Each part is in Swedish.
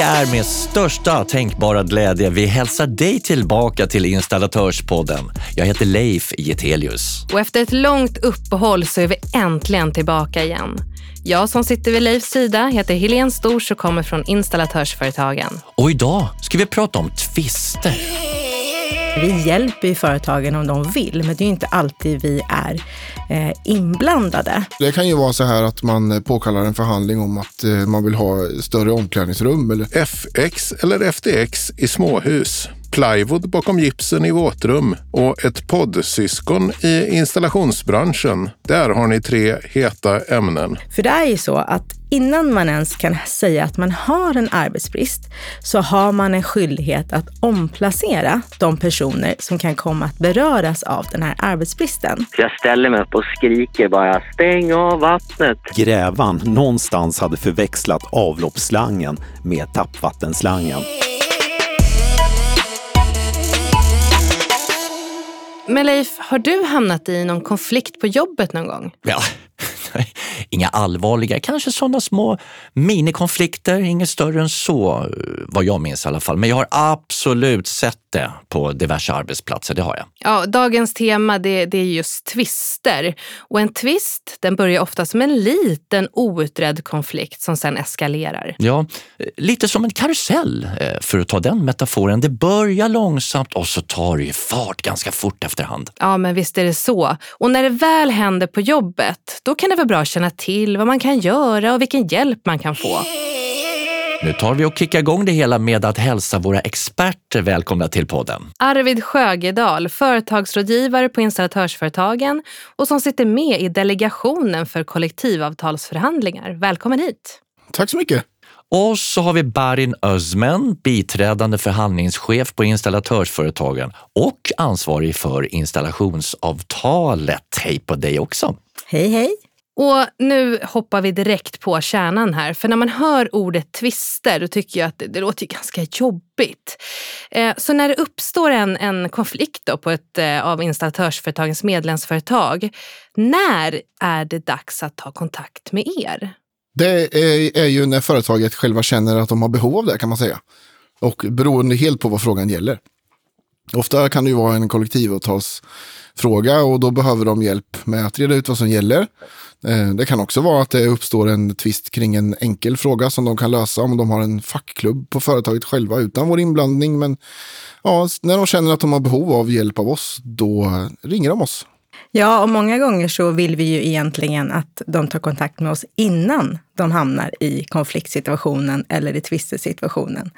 Det är med största tänkbara glädje vi hälsar dig tillbaka till Installatörspodden. Jag heter Leif Getelius. Och efter ett långt uppehåll så är vi äntligen tillbaka igen. Jag som sitter vid Leifs sida heter Helene Stors och kommer från Installatörsföretagen. Och idag ska vi prata om tvister. Vi hjälper ju företagen om de vill, men det är inte alltid vi är eh, inblandade. Det kan ju vara så här att man påkallar en förhandling om att eh, man vill ha större omklädningsrum. Eller... FX eller FTX i småhus plywood bakom gipsen i våtrum och ett poddsyskon i installationsbranschen. Där har ni tre heta ämnen. För det är ju så att innan man ens kan säga att man har en arbetsbrist så har man en skyldighet att omplacera de personer som kan komma att beröras av den här arbetsbristen. Jag ställer mig upp och skriker bara stäng av vattnet. Grävan någonstans hade förväxlat avloppsslangen med tappvattenslangen. Men Leif, har du hamnat i någon konflikt på jobbet någon gång? Ja, inga allvarliga, kanske sådana små minikonflikter, inget större än så vad jag minns i alla fall. Men jag har absolut sett det på diverse arbetsplatser, det har jag. Ja, dagens tema det, det är just tvister. Och en tvist den börjar ofta som en liten outredd konflikt som sen eskalerar. Ja, lite som en karusell eh, för att ta den metaforen. Det börjar långsamt och så tar det ju fart ganska fort efterhand. Ja, men visst är det så. Och när det väl händer på jobbet, då kan det vara bra att känna till vad man kan göra och vilken hjälp man kan få. Nu tar vi och kickar igång det hela med att hälsa våra experter välkomna till podden. Arvid Sjögedal, företagsrådgivare på Installatörsföretagen och som sitter med i delegationen för kollektivavtalsförhandlingar. Välkommen hit! Tack så mycket! Och så har vi Barin Özmen, biträdande förhandlingschef på Installatörsföretagen och ansvarig för installationsavtalet. Hej på dig också! Hej, hej! Och nu hoppar vi direkt på kärnan här. För när man hör ordet tvister, då tycker jag att det, det låter ganska jobbigt. Eh, så när det uppstår en, en konflikt då på ett eh, av installatörsföretagens medlemsföretag, när är det dags att ta kontakt med er? Det är, är ju när företaget själva känner att de har behov av det kan man säga. Och beroende helt på vad frågan gäller. Ofta kan det ju vara en kollektivavtalsfråga och då behöver de hjälp med att reda ut vad som gäller. Eh, det kan också vara att det uppstår en tvist kring en enkel fråga som de kan lösa om de har en fackklubb på företaget själva utan vår inblandning. Men ja, när de känner att de har behov av hjälp av oss, då ringer de oss. Ja, och många gånger så vill vi ju egentligen att de tar kontakt med oss innan de hamnar i konfliktsituationen eller i tvistesituationen.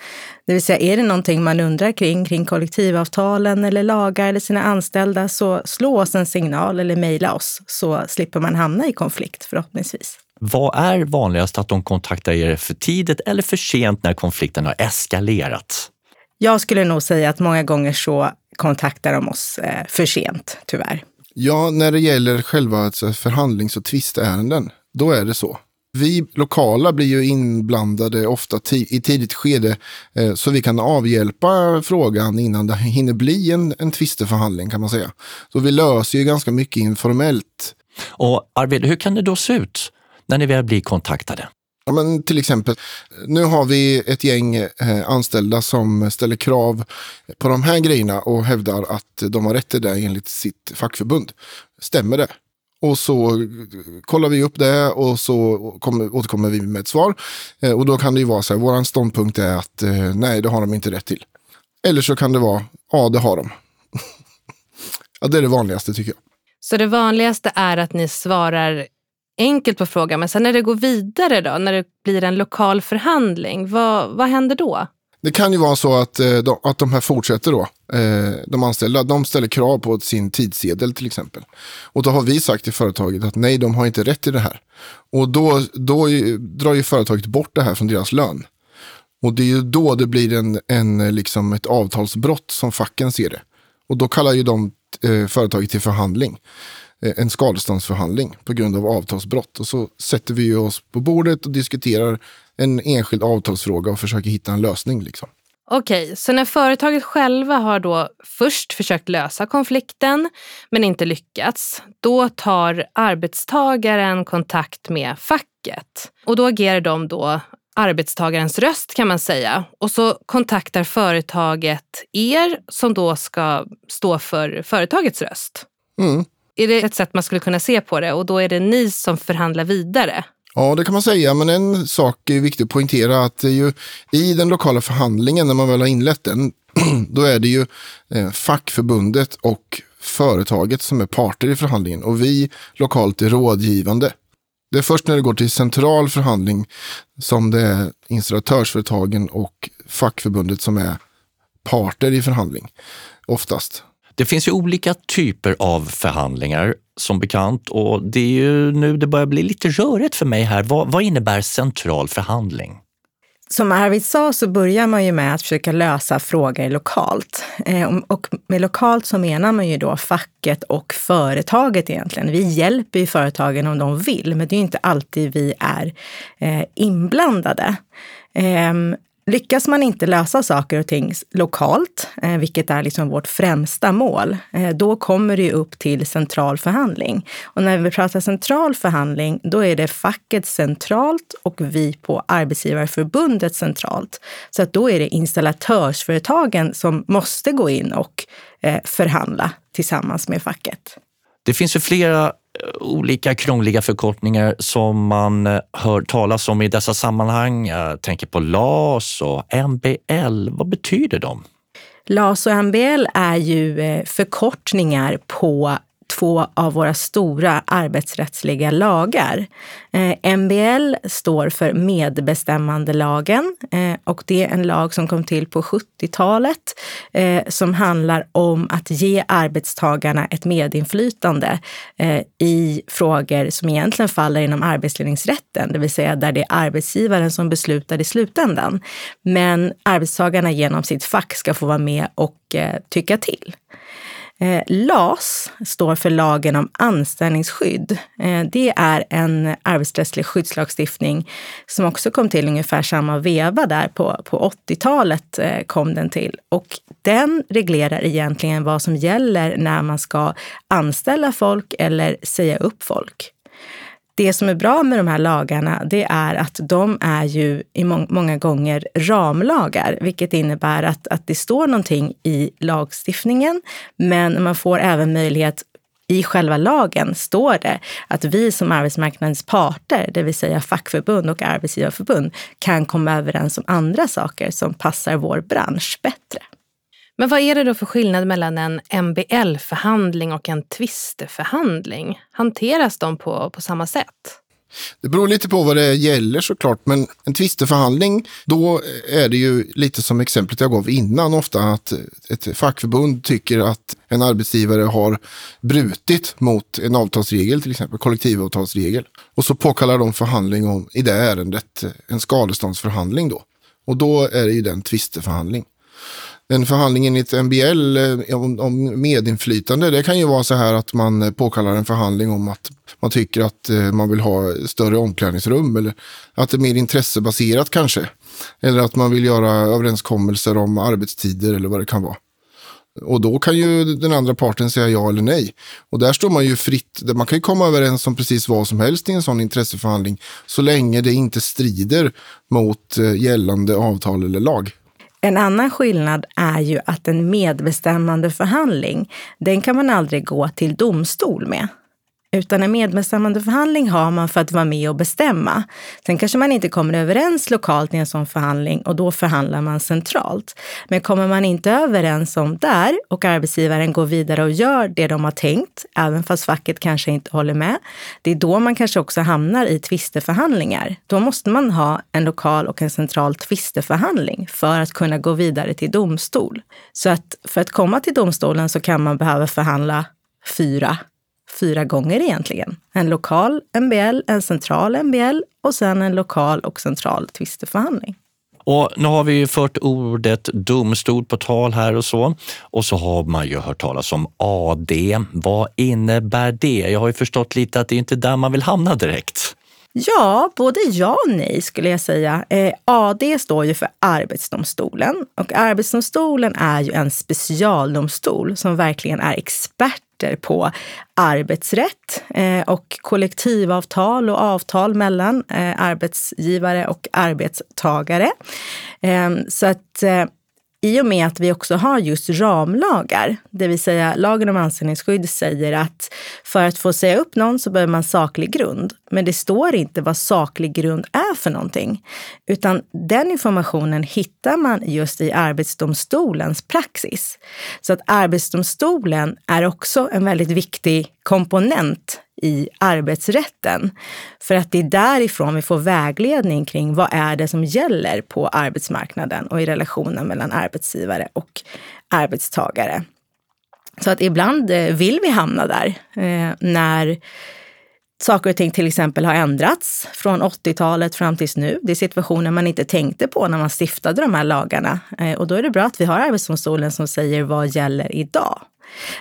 Det vill säga, är det någonting man undrar kring, kring kollektivavtalen eller lagar eller sina anställda, så slå oss en signal eller mejla oss så slipper man hamna i konflikt förhoppningsvis. Vad är vanligast att de kontaktar er för tidigt eller för sent när konflikten har eskalerat? Jag skulle nog säga att många gånger så kontaktar de oss eh, för sent, tyvärr. Ja, när det gäller själva alltså, förhandlings och tvistärenden, då är det så. Vi lokala blir ju inblandade ofta i tidigt skede eh, så vi kan avhjälpa frågan innan det hinner bli en, en tvisteförhandling kan man säga. Så vi löser ju ganska mycket informellt. Och Arvid, hur kan det då se ut när ni väl blir kontaktade? Ja, men till exempel, nu har vi ett gäng eh, anställda som ställer krav på de här grejerna och hävdar att de har rätt till det enligt sitt fackförbund. Stämmer det? Och så kollar vi upp det och så kommer, återkommer vi med ett svar. Eh, och då kan det ju vara så här, vår ståndpunkt är att eh, nej, det har de inte rätt till. Eller så kan det vara, ja, det har de. ja, det är det vanligaste tycker jag. Så det vanligaste är att ni svarar enkelt på frågan, men sen när det går vidare då, när det blir en lokal förhandling, vad, vad händer då? Det kan ju vara så att, eh, de, att de här fortsätter då. Eh, de anställda, de ställer krav på sin tidsedel till exempel. Och då har vi sagt till företaget att nej, de har inte rätt till det här. Och då, då drar ju företaget bort det här från deras lön. Och det är ju då det blir en, en, liksom ett avtalsbrott som facken ser det. Och då kallar ju de eh, företaget till förhandling. Eh, en skadeståndsförhandling på grund av avtalsbrott. Och så sätter vi oss på bordet och diskuterar en enskild avtalsfråga och försöker hitta en lösning. Liksom. Okej, så när företaget själva har då först försökt lösa konflikten men inte lyckats, då tar arbetstagaren kontakt med facket och då agerar de då arbetstagarens röst kan man säga. Och så kontaktar företaget er som då ska stå för företagets röst. Mm. Är det ett sätt man skulle kunna se på det? Och då är det ni som förhandlar vidare? Ja, det kan man säga, men en sak är viktig att poängtera att det är ju i den lokala förhandlingen, när man väl har inlett den, då är det ju eh, fackförbundet och företaget som är parter i förhandlingen och vi lokalt är rådgivande. Det är först när det går till central förhandling som det är installatörsföretagen och fackförbundet som är parter i förhandling, oftast. Det finns ju olika typer av förhandlingar som bekant och det är ju nu det börjar bli lite rörigt för mig här. Vad, vad innebär central förhandling? Som Arvid sa så börjar man ju med att försöka lösa frågor lokalt. Eh, och med lokalt så menar man ju då facket och företaget egentligen. Vi hjälper ju företagen om de vill, men det är inte alltid vi är eh, inblandade. Ehm, Lyckas man inte lösa saker och ting lokalt, eh, vilket är liksom vårt främsta mål, eh, då kommer det upp till central förhandling. Och när vi pratar central förhandling, då är det facket centralt och vi på Arbetsgivarförbundet centralt. Så att då är det installatörsföretagen som måste gå in och eh, förhandla tillsammans med facket. Det finns ju flera olika krångliga förkortningar som man eh, hör talas om i dessa sammanhang. Jag tänker på LAS och MBL. Vad betyder de? LAS och MBL är ju eh, förkortningar på två av våra stora arbetsrättsliga lagar. Eh, MBL står för medbestämmandelagen eh, och det är en lag som kom till på 70-talet eh, som handlar om att ge arbetstagarna ett medinflytande eh, i frågor som egentligen faller inom arbetsledningsrätten, det vill säga där det är arbetsgivaren som beslutar i slutändan. Men arbetstagarna genom sitt fack ska få vara med och eh, tycka till. Eh, LAS står för lagen om anställningsskydd. Eh, det är en arbetsrättslig skyddslagstiftning som också kom till ungefär samma veva där på, på 80-talet eh, kom den till. Och den reglerar egentligen vad som gäller när man ska anställa folk eller säga upp folk det som är bra med de här lagarna, det är att de är ju i må många gånger ramlagar, vilket innebär att, att det står någonting i lagstiftningen, men man får även möjlighet i själva lagen står det att vi som arbetsmarknadens parter, det vill säga fackförbund och arbetsgivarförbund, kan komma överens om andra saker som passar vår bransch bättre. Men vad är det då för skillnad mellan en MBL-förhandling och en tvisteförhandling? Hanteras de på, på samma sätt? Det beror lite på vad det gäller såklart, men en tvisteförhandling, då är det ju lite som exemplet jag gav innan ofta att ett fackförbund tycker att en arbetsgivare har brutit mot en avtalsregel, till exempel kollektivavtalsregel. Och så påkallar de förhandling om, i det ärendet, en skadeståndsförhandling då. Och då är det ju den tvisteförhandling en förhandling enligt MBL eh, om, om medinflytande, det kan ju vara så här att man eh, påkallar en förhandling om att man tycker att eh, man vill ha större omklädningsrum eller att det är mer intressebaserat kanske. Eller att man vill göra överenskommelser om arbetstider eller vad det kan vara. Och då kan ju den andra parten säga ja eller nej. Och där står man ju fritt. Man kan ju komma överens om precis vad som helst i en sån intresseförhandling. Så länge det inte strider mot gällande avtal eller lag. En annan skillnad är ju att en medbestämmande förhandling, den kan man aldrig gå till domstol med. Utan en medbestämmandeförhandling har man för att vara med och bestämma. Sen kanske man inte kommer överens lokalt i en sån förhandling och då förhandlar man centralt. Men kommer man inte överens om där och arbetsgivaren går vidare och gör det de har tänkt, även fast facket kanske inte håller med, det är då man kanske också hamnar i tvisteförhandlingar. Då måste man ha en lokal och en central tvisteförhandling för att kunna gå vidare till domstol. Så att för att komma till domstolen så kan man behöva förhandla fyra fyra gånger egentligen. En lokal MBL, en central MBL och sen en lokal och central tvisteförhandling. Och nu har vi ju fört ordet domstol på tal här och så. Och så har man ju hört talas om AD. Vad innebär det? Jag har ju förstått lite att det är inte där man vill hamna direkt. Ja, både ja och nej skulle jag säga. Eh, AD står ju för Arbetsdomstolen och Arbetsdomstolen är ju en specialdomstol som verkligen är experter på arbetsrätt eh, och kollektivavtal och avtal mellan eh, arbetsgivare och arbetstagare. Eh, så att eh, i och med att vi också har just ramlagar, det vill säga lagen om anställningsskydd säger att för att få säga upp någon så behöver man saklig grund. Men det står inte vad saklig grund är för någonting. Utan den informationen hittar man just i Arbetsdomstolens praxis. Så att Arbetsdomstolen är också en väldigt viktig komponent i arbetsrätten. För att det är därifrån vi får vägledning kring vad är det som gäller på arbetsmarknaden och i relationen mellan arbetsgivare och arbetstagare. Så att ibland eh, vill vi hamna där eh, när saker och ting till exempel har ändrats från 80-talet fram tills nu. Det är situationer man inte tänkte på när man stiftade de här lagarna. Eh, och då är det bra att vi har Arbetsdomstolen som säger vad gäller idag.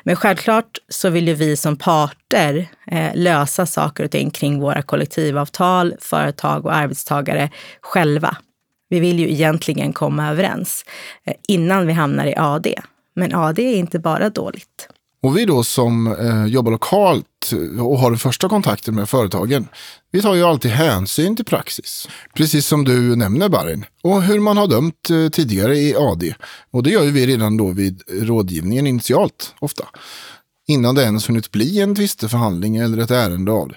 Men självklart så vill ju vi som parter eh, lösa saker och ting kring våra kollektivavtal, företag och arbetstagare själva. Vi vill ju egentligen komma överens eh, innan vi hamnar i AD. Men AD är inte bara dåligt. Och vi då som eh, jobbar lokalt eh, och har den första kontakten med företagen, vi tar ju alltid hänsyn till praxis. Precis som du nämner Barin. Och hur man har dömt eh, tidigare i AD. Och det gör ju vi redan då vid rådgivningen initialt, ofta. Innan det ens hunnit bli en tvisteförhandling eller ett ärende av det.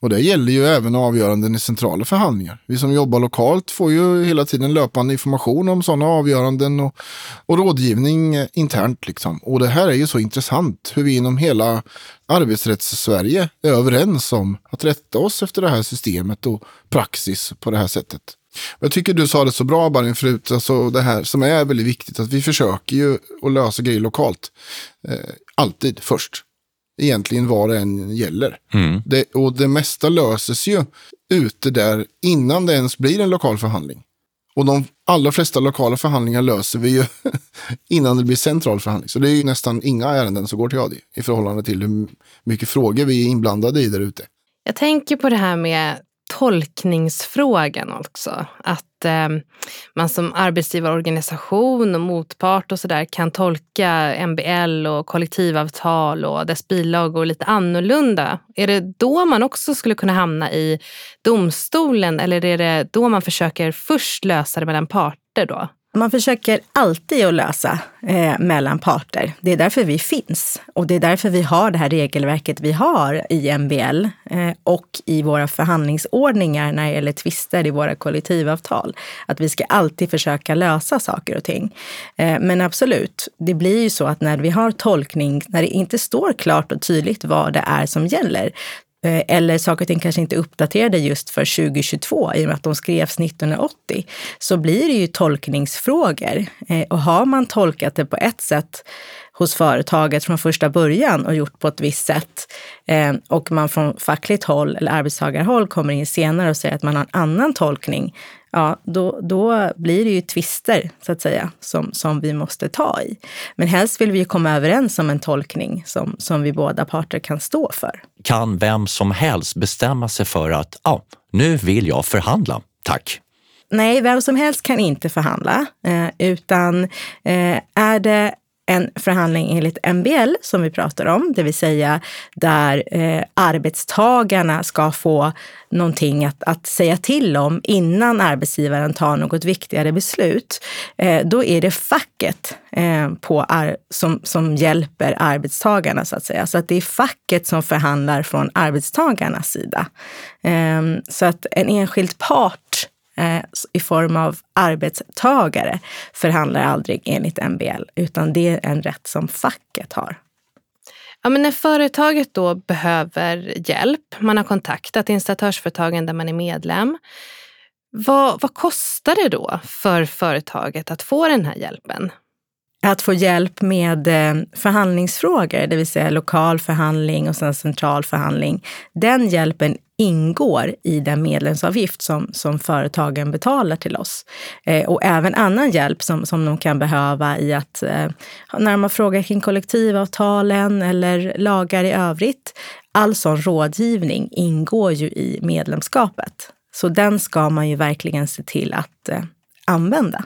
Och det gäller ju även avgöranden i centrala förhandlingar. Vi som jobbar lokalt får ju hela tiden löpande information om sådana avgöranden och, och rådgivning internt. Liksom. Och det här är ju så intressant hur vi inom hela arbetsrätts-Sverige är överens om att rätta oss efter det här systemet och praxis på det här sättet. Jag tycker du sa det så bra Barin förut, alltså det här som är väldigt viktigt, att vi försöker ju att lösa grejer lokalt. Eh, alltid först egentligen vad det än gäller. Mm. Det, och det mesta löses ju ute där innan det ens blir en lokal förhandling. Och de allra flesta lokala förhandlingar löser vi ju innan det blir central förhandling. Så det är ju nästan inga ärenden som går till AD i förhållande till hur mycket frågor vi är inblandade i där ute. Jag tänker på det här med tolkningsfrågan också. Att eh, man som arbetsgivarorganisation och motpart och sådär kan tolka MBL och kollektivavtal och dess bilagor lite annorlunda. Är det då man också skulle kunna hamna i domstolen eller är det då man försöker först lösa det mellan parter då? Man försöker alltid att lösa eh, mellan parter. Det är därför vi finns. Och det är därför vi har det här regelverket vi har i MBL eh, och i våra förhandlingsordningar när det gäller tvister i våra kollektivavtal. Att vi ska alltid försöka lösa saker och ting. Eh, men absolut, det blir ju så att när vi har tolkning, när det inte står klart och tydligt vad det är som gäller, Eh, eller saker och ting kanske inte är uppdaterade just för 2022 i och med att de skrevs 1980, så blir det ju tolkningsfrågor. Eh, och har man tolkat det på ett sätt hos företaget från första början och gjort på ett visst sätt eh, och man från fackligt håll eller arbetstagarhåll kommer in senare och säger att man har en annan tolkning, ja, då, då blir det ju tvister så att säga som, som vi måste ta i. Men helst vill vi ju komma överens om en tolkning som, som vi båda parter kan stå för. Kan vem som helst bestämma sig för att ja, nu vill jag förhandla, tack. Nej, vem som helst kan inte förhandla, eh, utan eh, är det en förhandling enligt MBL som vi pratar om, det vill säga där eh, arbetstagarna ska få någonting att, att säga till om innan arbetsgivaren tar något viktigare beslut. Eh, då är det facket eh, på ar, som, som hjälper arbetstagarna så att säga. Så att det är facket som förhandlar från arbetstagarnas sida. Eh, så att en enskild part i form av arbetstagare förhandlar aldrig enligt MBL, utan det är en rätt som facket har. Ja, men när företaget då behöver hjälp, man har kontaktat installatörsföretagen där man är medlem. Vad, vad kostar det då för företaget att få den här hjälpen? Att få hjälp med eh, förhandlingsfrågor, det vill säga lokal förhandling och sen central förhandling. Den hjälpen ingår i den medlemsavgift som, som företagen betalar till oss. Eh, och även annan hjälp som, som de kan behöva i att eh, när man frågar kring kollektivavtalen eller lagar i övrigt. all sån rådgivning ingår ju i medlemskapet. Så den ska man ju verkligen se till att eh, använda.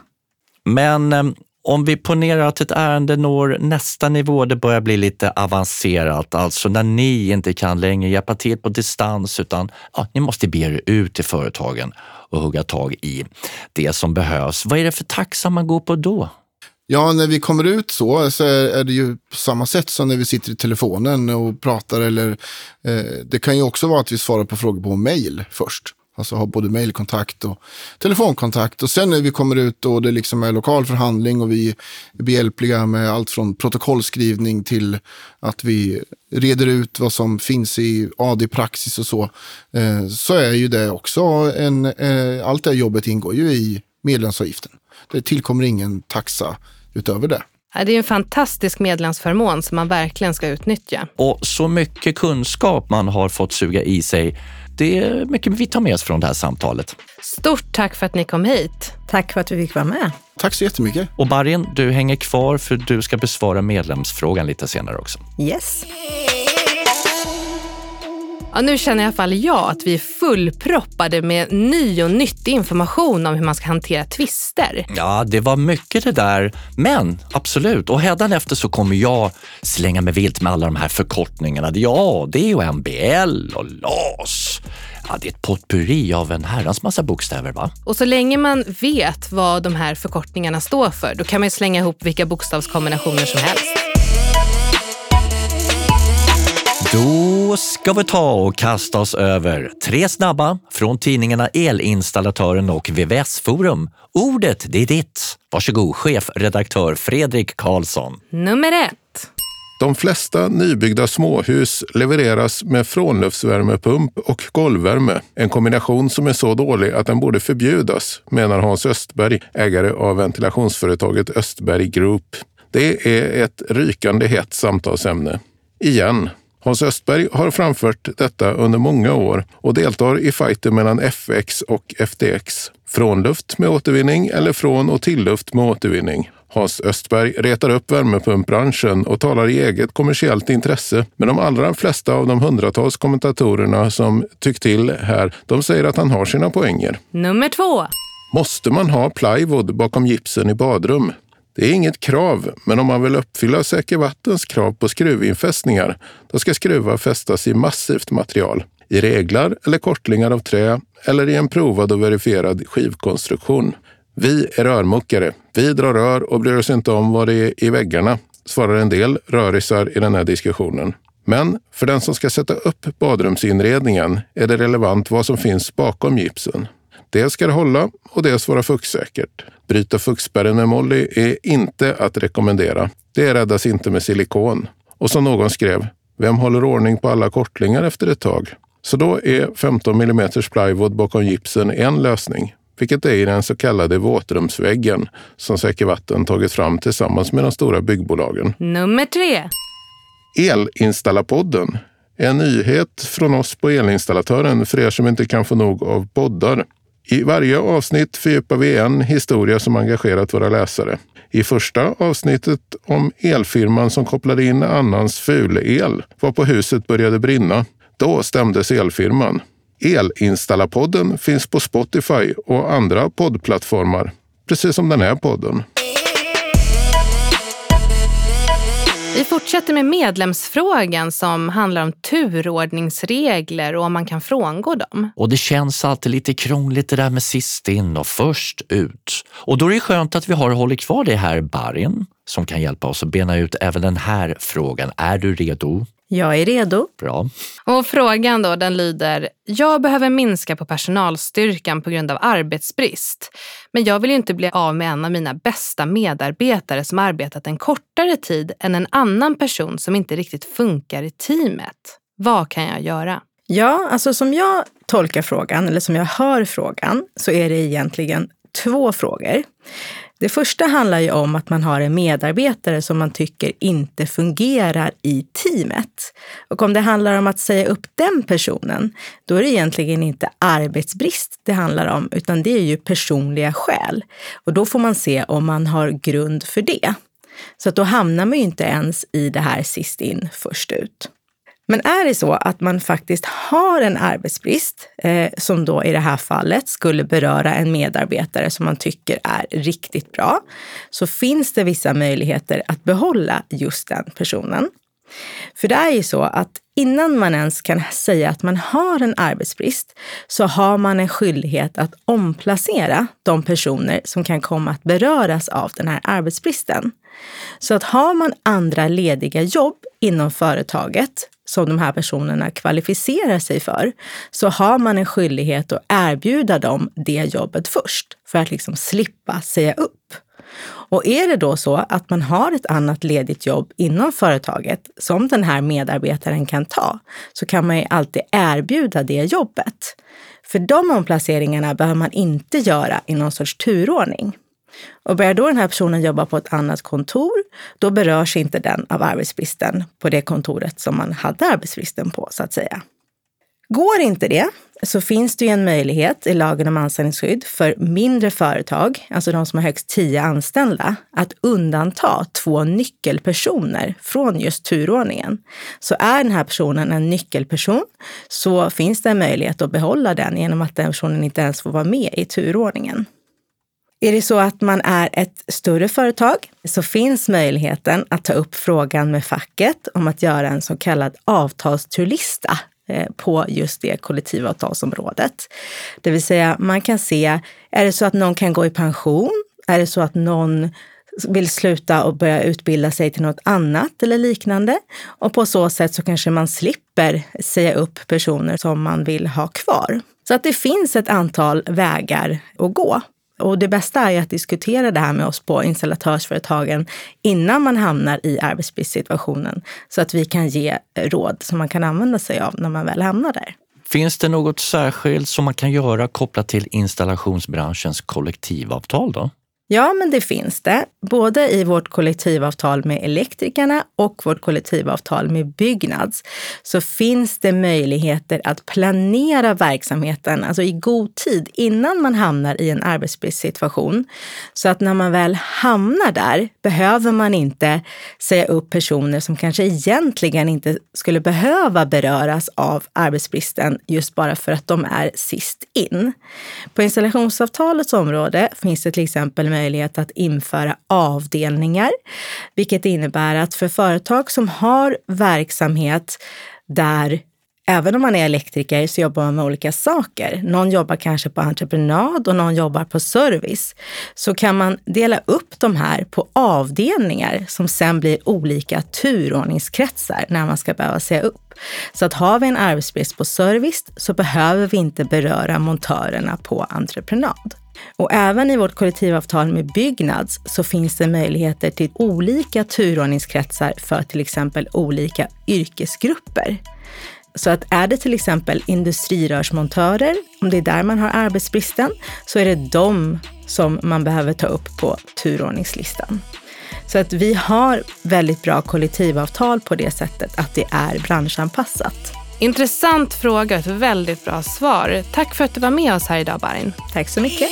Men eh, om vi ponerar att ett ärende når nästa nivå, det börjar bli lite avancerat, alltså när ni inte kan längre hjälpa till på distans utan ja, ni måste be er ut till företagen och hugga tag i det som behövs. Vad är det för taxa man går på då? Ja, när vi kommer ut så, så är det ju på samma sätt som när vi sitter i telefonen och pratar. Eller, eh, det kan ju också vara att vi svarar på frågor på mail först. Alltså ha både mailkontakt och telefonkontakt. Och sen när vi kommer ut och det liksom är lokal förhandling och vi är behjälpliga med allt från protokollskrivning till att vi reder ut vad som finns i AD-praxis och så. Eh, så är ju det också en, eh, allt det jobbet ingår ju i medlemsavgiften. Det tillkommer ingen taxa utöver det. Det är en fantastisk medlemsförmån som man verkligen ska utnyttja. Och så mycket kunskap man har fått suga i sig. Det är mycket vi tar med oss från det här samtalet. Stort tack för att ni kom hit. Tack för att vi fick vara med. Tack så jättemycket. Och Barin, du hänger kvar för du ska besvara medlemsfrågan lite senare också. Yes. Ja, nu känner i alla fall jag att vi är fullproppade med ny och nyttig information om hur man ska hantera tvister. Ja, det var mycket det där. Men absolut, och hädanefter så kommer jag slänga mig vilt med alla de här förkortningarna. Ja, det är ju MBL och LAS. Ja, det är ett potpurri av en herrans massa bokstäver, va? Och så länge man vet vad de här förkortningarna står för, då kan man ju slänga ihop vilka bokstavskombinationer som helst. Då ska vi ta och kasta oss över tre snabba från tidningarna Elinstallatören och VVS Forum. Ordet, det är ditt. Varsågod, chefredaktör Fredrik Karlsson. Nummer ett. De flesta nybyggda småhus levereras med frånluftsvärmepump och golvvärme. En kombination som är så dålig att den borde förbjudas, menar Hans Östberg, ägare av ventilationsföretaget Östberg Group. Det är ett rykande hett samtalsämne. Igen. Hans Östberg har framfört detta under många år och deltar i fighter mellan FX och FTX. Frånluft med återvinning eller från och tilluft med återvinning. Hans Östberg retar upp värmepumpbranschen och talar i eget kommersiellt intresse. Men de allra flesta av de hundratals kommentatorerna som tyckt till här, de säger att han har sina poänger. Nummer två. Måste man ha plywood bakom gipsen i badrum? Det är inget krav, men om man vill uppfylla Säker Vattens krav på skruvinfästningar, då ska skruvar fästas i massivt material. I reglar eller kortlingar av trä eller i en provad och verifierad skivkonstruktion. Vi är rörmokare. Vi drar rör och bryr oss inte om vad det är i väggarna, svarar en del rörisar i den här diskussionen. Men för den som ska sätta upp badrumsinredningen är det relevant vad som finns bakom gipsen. Dels ska det hålla och dels vara fuktsäkert. Bryta fuktspärren med Molly är inte att rekommendera. Det räddas inte med silikon. Och som någon skrev, vem håller ordning på alla kortlingar efter ett tag? Så då är 15 mm plywood bakom gipsen en lösning, vilket är i den så kallade våtrumsväggen som Säker Vatten tagit fram tillsammans med de stora byggbolagen. Nummer tre. Elinstallapodden en nyhet från oss på Elinstallatören för er som inte kan få nog av poddar. I varje avsnitt fördjupar vi en historia som engagerat våra läsare. I första avsnittet om elfirman som kopplade in annans fulel var på huset började brinna. Då stämdes elfirman. Elinstallapodden finns på Spotify och andra poddplattformar, precis som den här podden. Vi fortsätter med medlemsfrågan som handlar om turordningsregler och om man kan frångå dem. Och det känns alltid lite krångligt det där med sist in och först ut. Och då är det skönt att vi har hållit kvar det här Barin som kan hjälpa oss att bena ut även den här frågan. Är du redo? Jag är redo. Bra. Och frågan då, den lyder, jag behöver minska på personalstyrkan på grund av arbetsbrist. Men jag vill ju inte bli av med en av mina bästa medarbetare som arbetat en kortare tid än en annan person som inte riktigt funkar i teamet. Vad kan jag göra? Ja, alltså som jag tolkar frågan, eller som jag hör frågan, så är det egentligen två frågor. Det första handlar ju om att man har en medarbetare som man tycker inte fungerar i teamet. Och om det handlar om att säga upp den personen, då är det egentligen inte arbetsbrist det handlar om, utan det är ju personliga skäl. Och då får man se om man har grund för det. Så att då hamnar man ju inte ens i det här sist in, först ut. Men är det så att man faktiskt har en arbetsbrist, eh, som då i det här fallet skulle beröra en medarbetare som man tycker är riktigt bra, så finns det vissa möjligheter att behålla just den personen. För det är ju så att innan man ens kan säga att man har en arbetsbrist så har man en skyldighet att omplacera de personer som kan komma att beröras av den här arbetsbristen. Så att har man andra lediga jobb inom företaget som de här personerna kvalificerar sig för, så har man en skyldighet att erbjuda dem det jobbet först för att liksom slippa säga upp. Och är det då så att man har ett annat ledigt jobb inom företaget som den här medarbetaren kan ta, så kan man ju alltid erbjuda det jobbet. För de omplaceringarna behöver man inte göra i någon sorts turordning. Och börjar då den här personen jobba på ett annat kontor, då berörs inte den av arbetsbristen på det kontoret som man hade arbetsbristen på, så att säga. Går inte det, så finns det ju en möjlighet i lagen om anställningsskydd för mindre företag, alltså de som har högst tio anställda, att undanta två nyckelpersoner från just turordningen. Så är den här personen en nyckelperson så finns det en möjlighet att behålla den genom att den personen inte ens får vara med i turordningen. Är det så att man är ett större företag så finns möjligheten att ta upp frågan med facket om att göra en så kallad avtalsturlista eh, på just det kollektivavtalsområdet. Det vill säga, man kan se, är det så att någon kan gå i pension? Är det så att någon vill sluta och börja utbilda sig till något annat eller liknande? Och på så sätt så kanske man slipper säga upp personer som man vill ha kvar. Så att det finns ett antal vägar att gå. Och det bästa är att diskutera det här med oss på installatörsföretagen innan man hamnar i arbetsbristsituationen så att vi kan ge råd som man kan använda sig av när man väl hamnar där. Finns det något särskilt som man kan göra kopplat till installationsbranschens kollektivavtal då? Ja, men det finns det. Både i vårt kollektivavtal med elektrikerna och vårt kollektivavtal med Byggnads så finns det möjligheter att planera verksamheten, alltså i god tid innan man hamnar i en arbetsbristsituation. Så att när man väl hamnar där behöver man inte säga upp personer som kanske egentligen inte skulle behöva beröras av arbetsbristen just bara för att de är sist in. På installationsavtalets område finns det till exempel möjlighet att införa avdelningar, vilket innebär att för företag som har verksamhet där Även om man är elektriker så jobbar man med olika saker. Någon jobbar kanske på entreprenad och någon jobbar på service. Så kan man dela upp de här på avdelningar som sen blir olika turordningskretsar när man ska behöva säga upp. Så att har vi en arbetsbrist på service så behöver vi inte beröra montörerna på entreprenad. Och även i vårt kollektivavtal med Byggnads så finns det möjligheter till olika turordningskretsar för till exempel olika yrkesgrupper. Så att är det till exempel industrirörsmontörer, om det är där man har arbetsbristen, så är det de som man behöver ta upp på turordningslistan. Så att vi har väldigt bra kollektivavtal på det sättet att det är branschanpassat. Intressant fråga, ett väldigt bra svar. Tack för att du var med oss här idag Barin. Tack så mycket.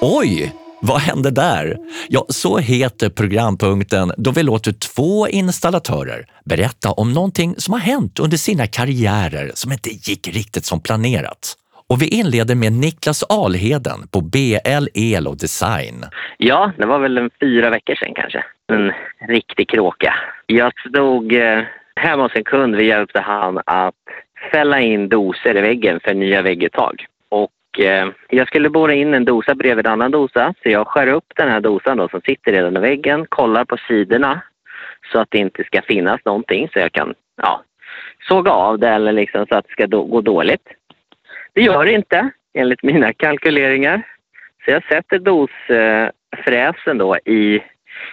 Oj! Vad hände där? Ja, så heter programpunkten då vi låter två installatörer berätta om någonting som har hänt under sina karriärer som inte gick riktigt som planerat. Och vi inleder med Niklas Alheden på BL El och Design. Ja, det var väl en fyra veckor sedan kanske. En riktig kråka. Jag stod eh, hemma hos en kund. Vi hjälpte han att fälla in doser i väggen för nya vägguttag. Och eh, jag skulle borra in en dosa bredvid en annan dosa. Så jag skär upp den här dosan då som sitter redan i väggen, kollar på sidorna så att det inte ska finnas någonting så jag kan ja, såga av det eller liksom så att det ska då, gå dåligt. Det gör det inte enligt mina kalkyleringar. Så jag sätter dosfräsen då i,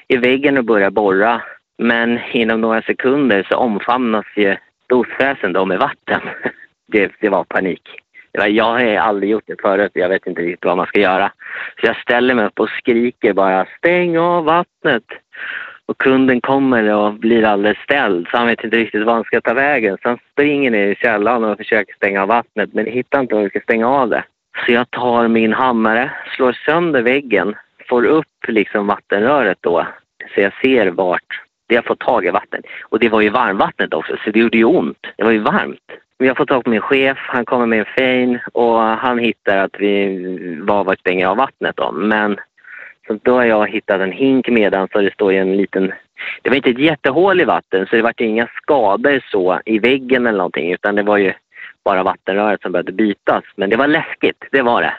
i väggen och börjar borra. Men inom några sekunder så omfamnas ju dosfräsen då med vatten. Det, det var panik. Det var, jag har aldrig gjort det förut. Jag vet inte riktigt vad man ska göra. Så jag ställer mig upp och skriker bara stäng av vattnet. Och kunden kommer och blir alldeles ställd så han vet inte riktigt var han ska ta vägen. Så han springer ner i källaren och försöker stänga av vattnet men hittar inte var vi ska stänga av det. Så jag tar min hammare, slår sönder väggen får upp liksom vattenröret då så jag ser vart vi har fått tag i vatten. Och det var ju varmvattnet också, så det gjorde ju ont. Det var ju varmt. Vi har fått tag på min chef, han kommer med en fein och han hittar att vi var vart stänger av vattnet då. Men så då har jag hittat en hink medan så det står i en liten... Det var inte ett jättehål i vatten så det var inga skador så i väggen eller någonting utan det var ju bara vattenröret som började bytas. Men det var läskigt, det var det.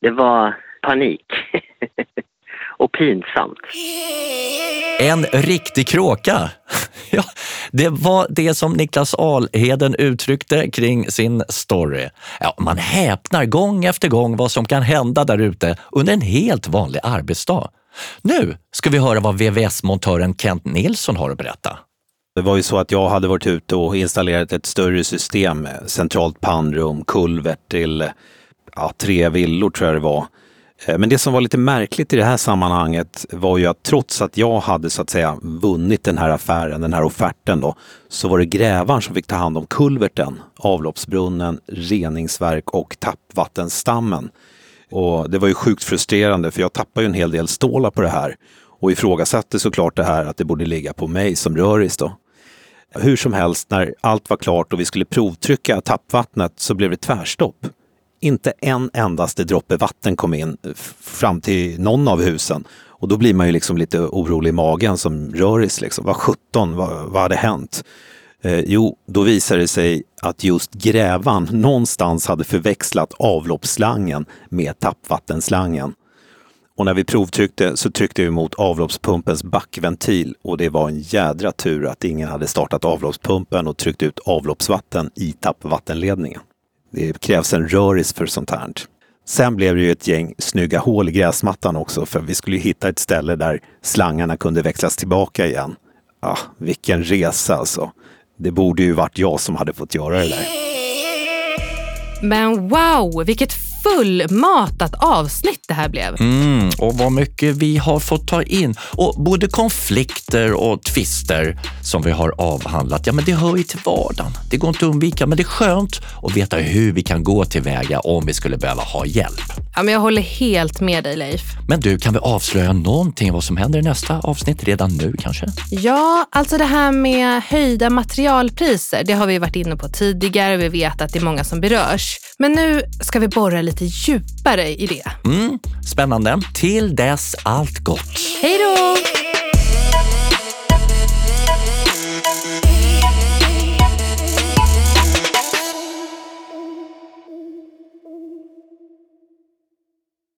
Det var panik. och pinsamt. En riktig kråka. Ja, det var det som Niklas Alheden uttryckte kring sin story. Ja, man häpnar gång efter gång vad som kan hända där ute under en helt vanlig arbetsdag. Nu ska vi höra vad VVS-montören Kent Nilsson har att berätta. Det var ju så att jag hade varit ute och installerat ett större system med centralt pannrum, kulvert till ja, tre villor tror jag det var. Eh, men det som var lite märkligt i det här sammanhanget var ju att trots att jag hade så att säga vunnit den här affären, den här offerten då, så var det grävaren som fick ta hand om kulverten, avloppsbrunnen, reningsverk och tappvattenstammen. Och det var ju sjukt frustrerande för jag tappade ju en hel del stålar på det här och ifrågasatte såklart det här att det borde ligga på mig som röris då. Hur som helst, när allt var klart och vi skulle provtrycka tappvattnet så blev det tvärstopp. Inte en endaste droppe vatten kom in eh, fram till någon av husen. Och då blir man ju liksom lite orolig i magen som röris. Liksom. Vad sjutton, vad, vad hade hänt? Eh, jo, då visade det sig att just grävan någonstans hade förväxlat avloppsslangen med tappvattenslangen. Och när vi provtryckte så tryckte vi mot avloppspumpens backventil och det var en jädra tur att ingen hade startat avloppspumpen och tryckt ut avloppsvatten i tappvattenledningen. Det krävs en röris för sånt här. Sen blev det ju ett gäng snygga hål i gräsmattan också för vi skulle hitta ett ställe där slangarna kunde växlas tillbaka igen. Ah, vilken resa alltså. Det borde ju varit jag som hade fått göra det där. Men wow, vilket fullmatat avsnitt det här blev. Mm, och vad mycket vi har fått ta in. Och både konflikter och tvister som vi har avhandlat, ja men det hör ju till vardagen. Det går inte att undvika, men det är skönt att veta hur vi kan gå tillväga om vi skulle behöva ha hjälp. Ja, men jag håller helt med dig Leif. Men du, kan vi avslöja någonting vad som händer i nästa avsnitt redan nu kanske? Ja, alltså det här med höjda materialpriser, det har vi varit inne på tidigare. Vi vet att det är många som berörs. Men nu ska vi borra lite djupare i det. Mm, spännande. Till dess allt gott. Hej då!